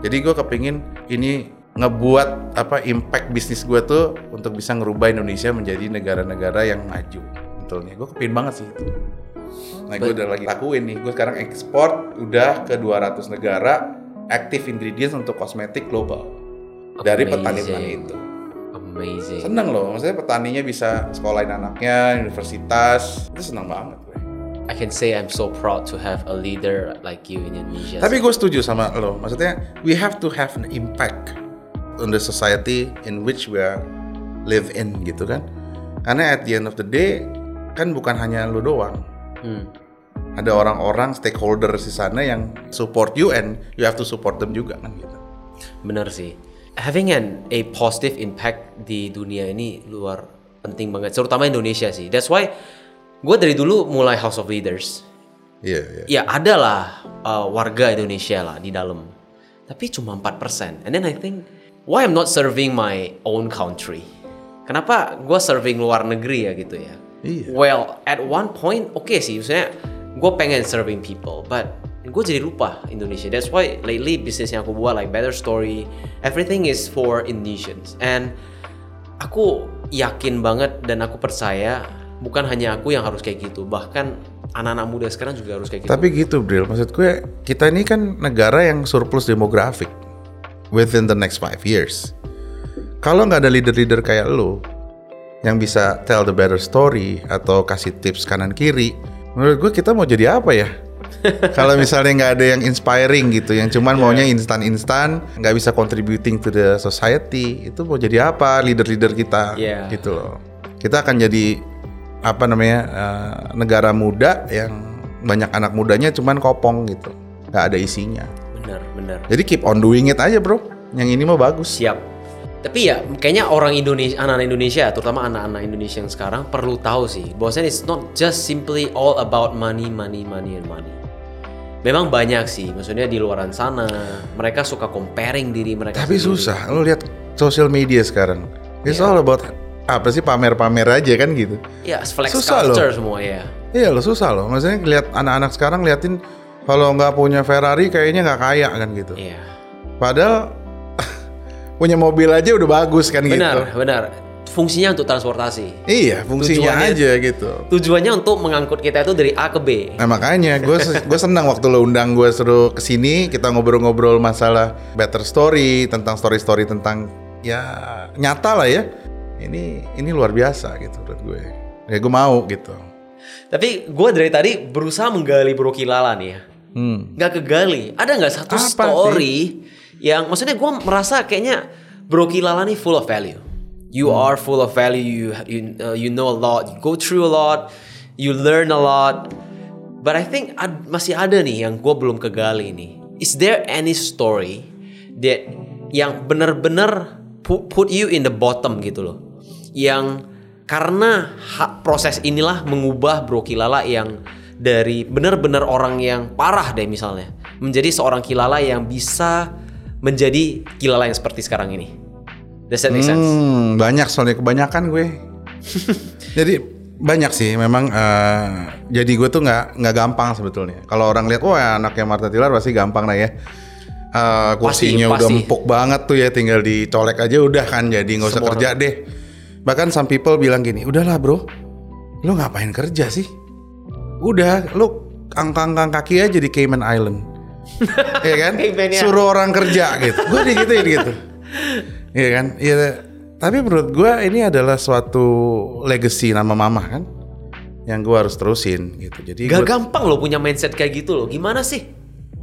jadi gue kepingin ini ngebuat apa impact bisnis gue tuh untuk bisa ngerubah Indonesia menjadi negara-negara yang maju betulnya gue kepingin banget sih itu. Nah gue udah lagi lakuin nih. Gue sekarang ekspor udah ke 200 negara active ingredients untuk kosmetik global. Dari petani-petani Amazing. itu. Amazing. seneng loh. Maksudnya petaninya bisa sekolahin anaknya universitas. Itu seneng banget gue. I can say I'm so proud to have a leader like you in Indonesia. tapi gue setuju sama lo. Maksudnya we have to have an impact on the society in which we are live in gitu kan? Karena at the end of the day kan bukan hanya lo doang Hmm. ada orang-orang stakeholders di sana yang support you and you have to support them juga kan gitu Benar sih. Having an a positive impact di dunia ini luar penting banget, terutama Indonesia sih. That's why gue dari dulu mulai House of Leaders. iya iya Ya ada lah uh, warga Indonesia lah di dalam, tapi cuma 4%. And then I think why I'm not serving my own country? Kenapa gue serving luar negeri ya gitu ya? Iya. Well, at one point oke sih, maksudnya gue pengen serving people, but gue jadi lupa Indonesia. That's why lately bisnis yang aku buat like Better Story, everything is for Indonesians. And aku yakin banget dan aku percaya bukan hanya aku yang harus kayak gitu, bahkan anak-anak muda sekarang juga harus kayak gitu. Tapi gitu, Bril. Maksud gue, kita ini kan negara yang surplus demografik within the next five years. Kalau nggak ada leader-leader kayak lo yang bisa tell the better story atau kasih tips kanan kiri, menurut gue kita mau jadi apa ya? (laughs) Kalau misalnya nggak ada yang inspiring gitu, yang cuman maunya instan-instan, nggak bisa contributing to the society, itu mau jadi apa leader-leader kita? Iya. Gitu loh. Kita akan jadi apa namanya eh, negara muda yang banyak anak mudanya cuman kopong gitu, nggak ada isinya. Bener, bener. Jadi keep on doing it aja bro. Yang ini mah bagus. Siap. Tapi ya kayaknya orang Indonesia, anak-anak Indonesia, terutama anak-anak Indonesia yang sekarang perlu tahu sih, bahwasanya it's not just simply all about money, money, money, and money. Memang banyak sih, maksudnya di luaran sana mereka suka comparing diri mereka. Tapi sendiri. susah. Lo lihat sosial media sekarang. It's all about apa sih pamer-pamer aja kan gitu. Ya, flex Susah loh. culture semua ya. Iya lo susah loh. Maksudnya lihat anak-anak sekarang liatin kalau nggak punya Ferrari kayaknya nggak kaya kan gitu. Iya. Padahal punya mobil aja udah bagus kan gitu. Benar, benar. Fungsinya untuk transportasi. Iya fungsinya Tujuannya- aja gitu. Tujuannya untuk mengangkut kita itu dari A ke B. Nah makanya gue gue senang waktu lo undang gue suruh ke sini kita ngobrol-ngobrol masalah better story tentang story-story tentang ya nyata lah ya. Ini ini luar biasa gitu menurut gue. Ya gue mau gitu. Tapi gue dari tadi berusaha menggali Bro Kilala nih ya. Hmm. Nggak kegali. Ada nggak satu Apa story yang maksudnya gue merasa kayaknya Bro Kilala nih full of value. You Hmm. are full of value. You you uh, you know a lot. You go through a lot. You learn a lot. But I think ad- masih ada nih yang gue belum kegali nih. Is there any story that yang benar-benar pu- put you in the bottom gitu loh? Yang karena ha- proses inilah mengubah Bro Kilala yang dari benar-benar orang yang parah deh misalnya menjadi seorang Kilala yang bisa menjadi Kilala yang seperti sekarang ini. Does that make sense? Hmm, banyak soalnya kebanyakan gue. (laughs) jadi banyak sih memang eh, jadi gue tuh nggak nggak gampang sebetulnya. Kalau orang lihat wah anaknya Marta Tilar pasti gampang lah ya. Eh, kursinya udah pasti. empuk banget tuh ya tinggal dicolek aja udah kan jadi nggak usah Semua kerja deh. Bahkan some people bilang gini, udahlah bro, lo ngapain kerja sih? Udah, lo angkang-angkang kaki aja di Cayman Island. Iya kan? (laughs) Suruh orang kerja gitu. Gue digituin gitu. Iya kan? Iya. Tapi menurut gue ini adalah suatu legacy nama mama kan, yang gue harus terusin gitu. Jadi Gak gue gampang loh punya mindset kayak gitu loh. Gimana sih?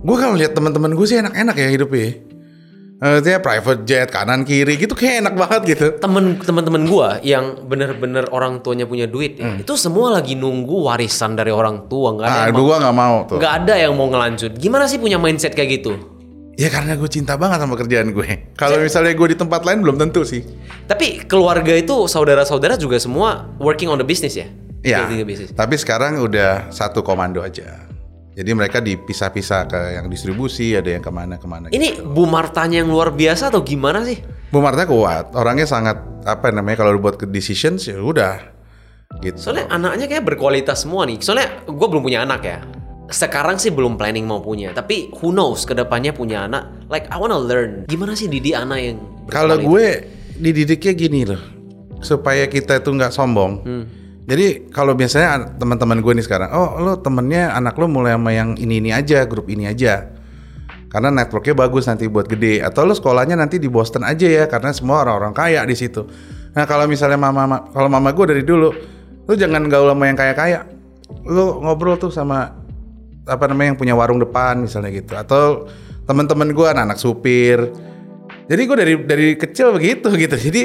gue kalau lihat teman-teman gue sih enak-enak ya hidupnya. Eh, dia private jet kanan kiri gitu kayak enak banget gitu. Temen teman-teman gua yang bener-bener orang tuanya punya duit, ya, itu semua lagi nunggu warisan dari orang tua. Nggak ada Ah, yang gue nggak mau tuh. nggak ada yang mau ngelanjut. Gimana sih punya mindset kayak gitu? Ya karena gue cinta banget sama kerjaan gue. Kalau misalnya gue di tempat lain belum tentu sih. Tapi keluarga itu saudara-saudara juga semua working on the business ya? Iya. Tapi sekarang udah satu komando aja. Jadi mereka dipisah-pisah ke yang distribusi, ada yang ke mana-kemana. Ini Bu Martanya yang luar biasa atau gimana sih? Bu Marta kuat, orangnya sangat apa namanya kalau buat ke decisions ya udah gitu. Soalnya anaknya kayak berkualitas semua nih. Soalnya gue belum punya anak ya. Sekarang sih belum planning mau punya. Tapi who knows ke depannya punya anak. Like I wanna learn. Gimana sih didik anak yang Kalau gue dididiknya gini loh, supaya kita itu nggak sombong. Hmm. Jadi kalau biasanya an- teman-teman gue nih sekarang, oh lo temennya anak lo mulai sama yang ini ini aja, grup ini aja, karena networknya bagus nanti buat gede. Atau lo sekolahnya nanti di Boston aja ya, karena semua orang-orang kaya di situ. Nah kalau misalnya mama, ma- kalau mama gue dari dulu, lo jangan gaul sama yang kaya-kaya. Lo ngobrol tuh sama apa namanya yang punya warung depan misalnya gitu. Atau teman-teman gue anak-anak supir. Jadi gue dari dari kecil begitu gitu. Jadi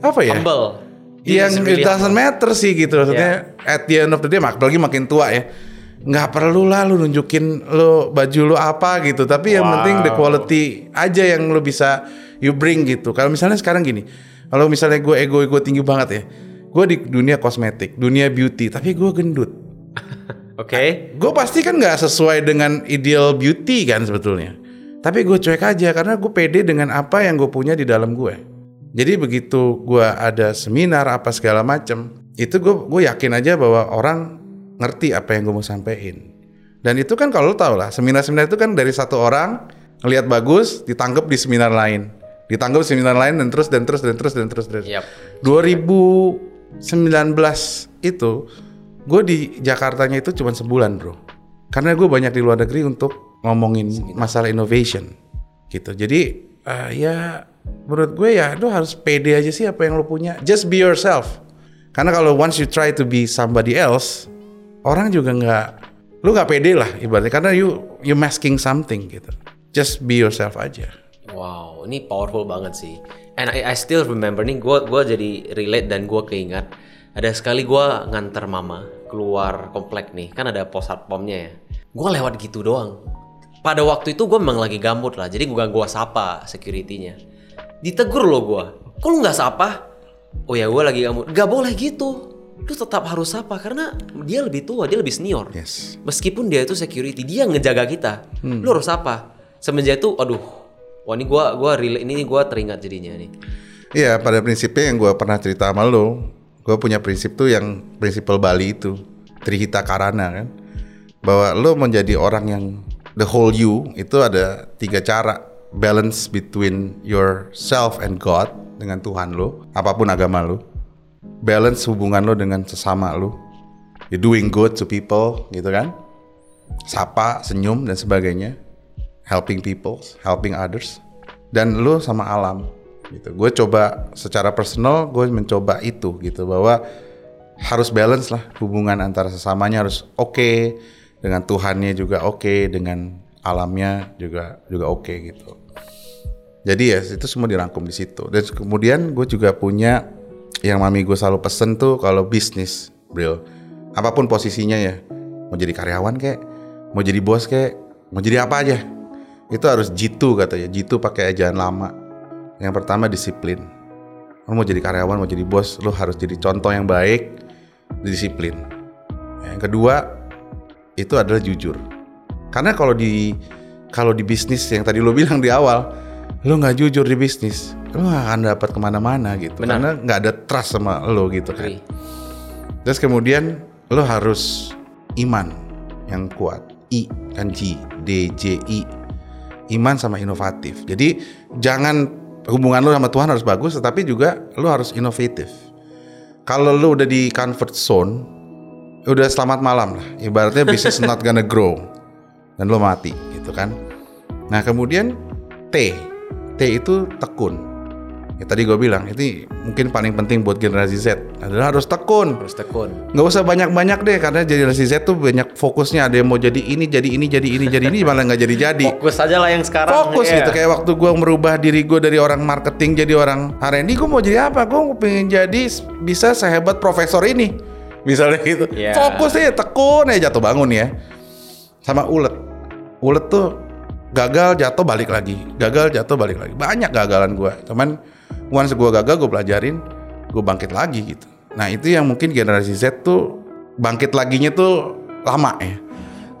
apa ya? humble. Dia yang really it doesn't matter sih gitu maksudnya at the end of the day apalagi makin tua ya nggak perlu lah lu nunjukin lu baju lu apa gitu tapi yang penting the quality aja yang lu bisa you bring gitu kalau misalnya sekarang gini kalau misalnya gue ego ego tinggi banget ya gue di dunia kosmetik dunia beauty tapi gue gendut (laughs) Oke. gue pasti kan nggak sesuai dengan ideal beauty kan sebetulnya. Tapi gue cuek aja karena gue pede dengan apa yang gue punya di dalam gue. Jadi begitu gue ada seminar apa segala macem, itu gue gue yakin aja bahwa orang ngerti apa yang gue mau sampaikan. Dan itu kan kalau lo tau lah, seminar-seminar itu kan dari satu orang ngelihat bagus, ditangkap di seminar lain, ditangkap di seminar lain dan terus dan terus dan terus dan terus. Dan terus. Yap. 2019 itu gue di Jakartanya itu cuma sebulan bro karena gue banyak di luar negeri untuk ngomongin masalah innovation gitu jadi eh, ya menurut gue ya lo harus pede aja sih apa yang lo punya just be yourself karena kalau once you try to be somebody else orang juga nggak lu nggak pede lah ibaratnya karena you you masking something gitu just be yourself aja Wow, ini powerful banget sih. And I, I still remember nih, gue gua jadi relate dan gue keingat ada sekali gue nganter mama keluar komplek nih, kan ada pos satpamnya ya. Gue lewat gitu doang. Pada waktu itu gue memang lagi gambut lah, jadi gue gua sapa security-nya. Ditegur loh gue, kok lu nggak sapa? Oh ya gue lagi gambut, gak boleh gitu. Lu tetap harus sapa karena dia lebih tua, dia lebih senior. yes Meskipun dia itu security, dia ngejaga kita. Lu harus apa? Semenjak itu, aduh, wah ini gua gua relate ini gua teringat jadinya nih. Iya, pada prinsipnya yang gue pernah cerita sama lo, gue punya prinsip tuh yang prinsipal Bali itu, Trihita Karana kan, bahwa lo menjadi orang yang the whole you itu ada tiga cara balance between yourself and God dengan Tuhan lo, apa pun agama lo, balance hubungan lo dengan sesama lo, you doing good to people gitu kan, sapa, senyum dan sebagainya, helping people, helping others, dan lu sama alam gitu. Gue coba secara personal, gue mencoba itu gitu. Bahwa harus balance lah hubungan antara sesamanya harus oke. Dengan Tuhannya juga oke dengan alamnya juga juga oke gitu. Jadi ya itu semua dirangkum di situ. Dan kemudian gue juga punya yang mami gue selalu pesen tuh kalau bisnis, Bril. Apa pun posisinya ya, mau jadi karyawan kek, mau jadi bos kek, mau jadi apa aja. Itu harus jitu katanya. Jitu pakai ejaan lama. Yang pertama disiplin. Lo mau jadi karyawan, mau jadi bos, lo harus jadi contoh yang baik, disiplin. Yang kedua itu adalah jujur. Karena kalau di kalau di bisnis yang tadi lo bilang di awal, lo nggak jujur di bisnis, lo nggak akan dapat ke mana-mana gitu. Benar. Karena nggak ada trust sama lo gitu kan. Terus kemudian lo harus iman yang kuat. I kan G, D, J, I. Iman sama inovatif. Jadi jangan hubungan lo sama Tuhan harus bagus, tetapi juga lo harus inovatif. Kalau lo udah di comfort zone, udah selamat malam lah. Ibaratnya bisnis (laughs) not gonna grow dan lo mati gitu kan. Nah kemudian T, T itu tekun. Ya tadi gue bilang itu mungkin paling penting buat generasi Z adalah harus tekun Harus tekun. nggak usah banyak-banyak deh karena generasi Z tuh banyak fokusnya ada yang mau jadi ini jadi ini jadi ini jadi ini malah nggak jadi jadi Fokus aja lah yang sekarang. fokus Iya. gitu kayak waktu gue merubah diri gue dari orang marketing jadi orang R&D gue mau jadi apa gue pengen jadi bisa sehebat profesor ini misalnya gitu Iya. fokus aja tekun aja jatuh bangun ya sama ulet ulet tuh gagal jatuh balik lagi. Gagal jatuh balik lagi. Banyak gagalan gue cuman once gue gagal gue pelajarin gue bangkit lagi gitu. Nah itu yang mungkin generasi Z tuh bangkit laginya tuh lama ya.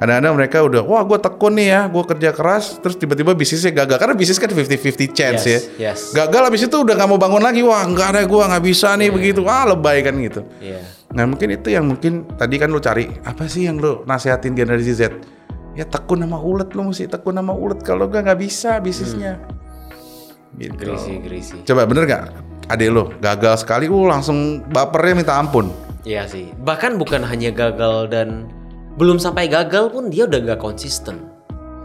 Kadang-kadang mereka udah wah gue tekun nih ya. Gue kerja keras terus tiba-tiba bisnisnya gagal. Karena bisnis kan 50-50 chance Yes, ya. yes. gagal habis itu udah nggak mau bangun lagi. Wah nggak ada gue nggak bisa nih begitu. Ah lebay kan gitu. Iya. Nah mungkin itu yang mungkin tadi kan lu cari apa sih yang lu nasehatin generasi Z? Ya tekun sama ulet lu mesti tekun sama ulet kalau gak nggak bisa bisnisnya. Gitu. Grisi, grisi. Coba bener gak? Adek lu gagal sekali, uh langsung bapernya minta ampun. Iya sih. Bahkan bukan hanya gagal dan belum sampai gagal pun dia udah nggak konsisten.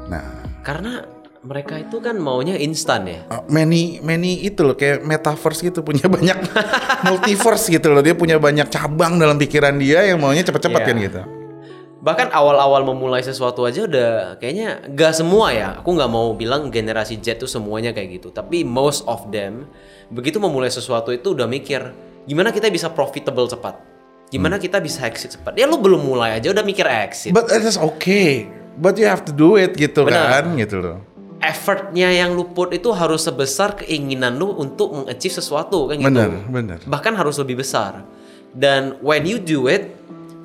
Nah, Karena mereka itu kan maunya instan ya. uh, many many itu loh kayak metaverse gitu punya banyak (laughs) multiverse gitu loh dia punya banyak cabang dalam pikiran dia yang maunya cepet-cepet Iya. kan gitu. Bahkan awal-awal memulai sesuatu aja udah kayaknya gak semua ya. Aku nggak mau bilang generasi Z tuh semuanya kayak gitu. Tapi most of them begitu memulai sesuatu itu udah mikir gimana kita bisa profitable cepat. Gimana kita bisa exit cepat. Ya lu belum mulai aja udah mikir exit. But it is okay. But you have to do it gitu Benar. kan gitu loh. Effortnya yang lu put itu harus sebesar keinginan lu untuk mengachieve sesuatu kan gitu. Bener, bener. Bahkan harus lebih besar. Dan when you do it,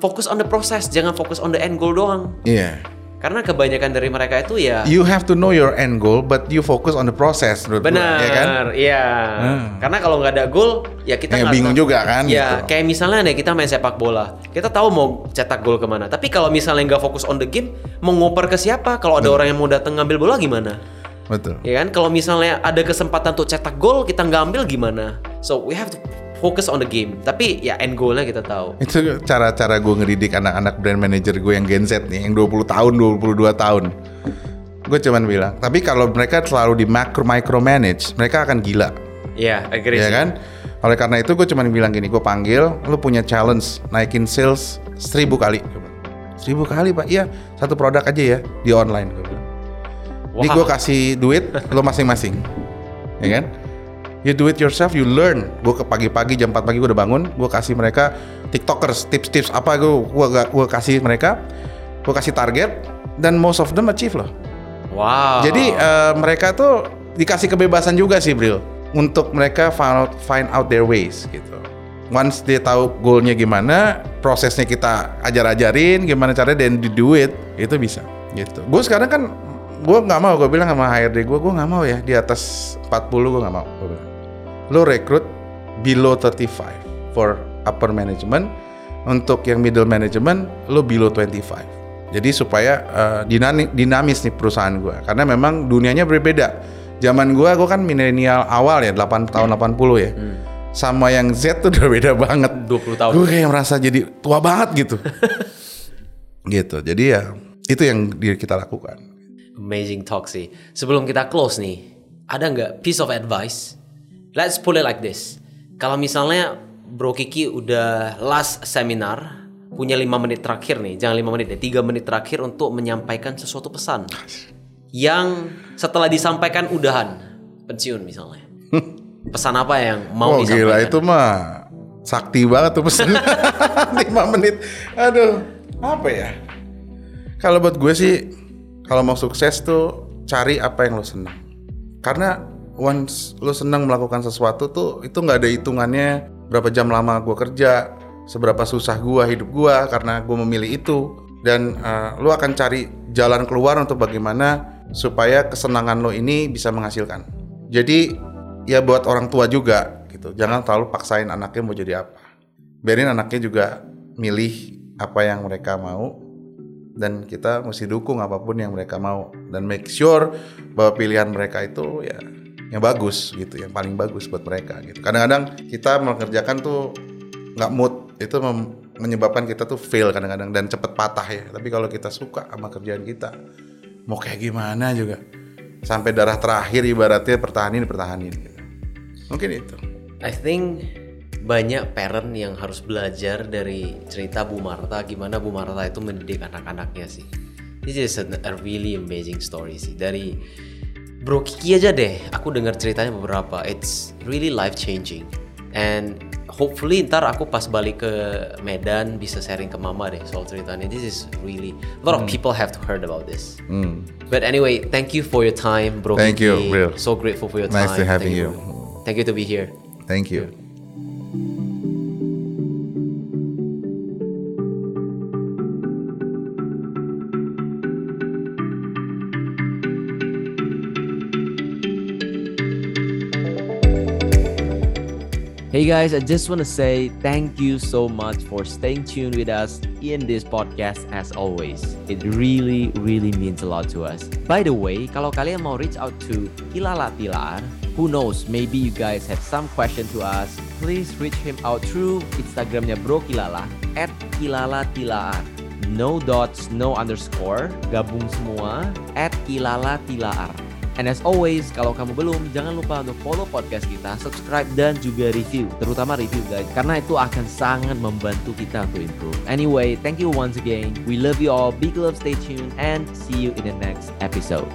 fokus on the process, jangan fokus on the end goal doang. Iya. Karena kebanyakan dari mereka itu ya You have to know your end goal, but you focus on the process. menurut benar, ya kan? iya. Hmm. Karena kalau nggak ada goal, ya kita Ya, bingung juga kan, Ya, gitu. kayak misalnya nih kita main sepak bola, kita tahu mau cetak gol ke mana. Tapi kalau misalnya nggak fokus on the game, mau ngoper ke siapa? Kalau ada orang yang mau datang ngambil bola gimana? Betul. Ya kan? Kalau misalnya ada kesempatan untuk cetak gol, kita nggak ambil gimana? So we have to focus on the game. Tapi ya end goalnya kita tahu. Itu cara-cara gue ngedidik anak-anak brand manager gue yang Gen Z nih, yang 20 tahun, 22 tahun. Gue cuman bilang, tapi kalau mereka selalu di macro micro manage, mereka akan gila. Iya, agree. ya kan? Oleh karena itu gue cuman bilang gini, gue panggil, lu punya challenge naikin sales seribu kali. Seribu kali pak, iya satu produk aja ya di online. Gue bilang. Ini Wow. gue kasih duit lo masing-masing, ya kan? You do it yourself, you learn. Gue ke pagi-pagi jam 4 pagi gue udah bangun, gue kasih mereka tiktokers, tips-tips apa gue gue gue kasih mereka, gue kasih target dan most of them achieve loh. Wow. Jadi eh, mereka tuh dikasih kebebasan juga sih, Bril, untuk mereka find out, find out their ways gitu. Once dia tahu goalnya gimana, prosesnya kita ajar-ajarin gimana caranya dan di do it, itu bisa gitu. Gue sekarang kan gue nggak mau, gue bilang sama HRD gue, gue nggak mau ya di atas 40 gue nggak mau. Gue bilang, lo rekrut below 35 for upper management, untuk yang middle management lo below 25. Jadi supaya eh, dinami- dinamis nih perusahaan gue, karena memang dunianya berbeda. Zaman gue, gue kan milenial awal ya, 8 tahun 80 ya. Sama yang Z tuh udah beda banget. 20 tahun. Gue kayak merasa jadi tua banget gitu. (laughs) gitu. Jadi ya itu yang kita lakukan. Amazing talk sih. Sebelum kita close nih, ada nggak piece of advice? Let's put it like this. Kalau misalnya Bro Kiki udah last seminar, punya lima menit terakhir nih, jangan lima menit deh, tiga menit terakhir untuk menyampaikan sesuatu pesan yang setelah disampaikan udahan pensiun misalnya. (laughs) Pesan apa yang mau oh disampaikan? gila itu mah sakti banget tuh pesan (laughs) 5 menit. Aduh, apa ya? Kalau buat gue sih kalau mau sukses tuh cari apa yang lo senang. Karena once lo senang melakukan sesuatu tuh itu nggak ada hitungannya berapa jam lama gue kerja, seberapa susah gue hidup gue karena gue memilih itu dan eh, lo akan cari jalan keluar untuk bagaimana supaya kesenangan lo ini bisa menghasilkan. Jadi ya buat orang tua juga gitu. Jangan terlalu paksain anaknya mau jadi apa. Biarin anaknya juga milih apa yang mereka mau dan kita mesti dukung apa pun yang mereka mau dan make sure bahwa pilihan mereka itu ya yang bagus gitu, yang paling bagus buat mereka gitu. Kadang-kadang kita mengerjakan tuh nggak mood itu menyebabkan kita tuh fail kadang-kadang dan cepet patah ya. Tapi kalau kita suka sama kerjaan kita, mau kayak gimana juga sampai darah terakhir ibaratnya pertahanin pertahanin. Gitu. Mungkin itu. I think banyak parent yang harus belajar dari cerita Bu Marta gimana Bu Marta itu mendidik anak-anaknya sih. This is a really amazing story sih dari Bro Kiki aja deh. Aku dengar ceritanya beberapa. It's really life changing. And hopefully ntar aku pas balik ke Medan bisa sharing ke mama deh soal ceritanya. This is really a lot of people have to heard about this. But anyway, thank you for your time, bro. Hmm. Thank you, Kiki. real. So grateful for your Nice time. to having thank you. Thank you to be here. Thank you. Hey guys, I just want to say thank you so much for staying tuned with us in this podcast as always. It really, really means a lot to us. By the way, kalau kalian mau reach out to Kilala Tilar, who knows, maybe you guys have some question to us, please reach him out through Instagramnya Bro Kilala at Kilala Tilar. No dots, no underscore, gabung semua at Kilala Tilar. And as always, kalau kamu belum, jangan lupa untuk follow podcast kita, subscribe, dan juga review. Terutama review guys, karena itu akan sangat membantu kita untuk improve. Anyway, thank you once again. We love you all. Big love, stay tuned, and see you in the next episode.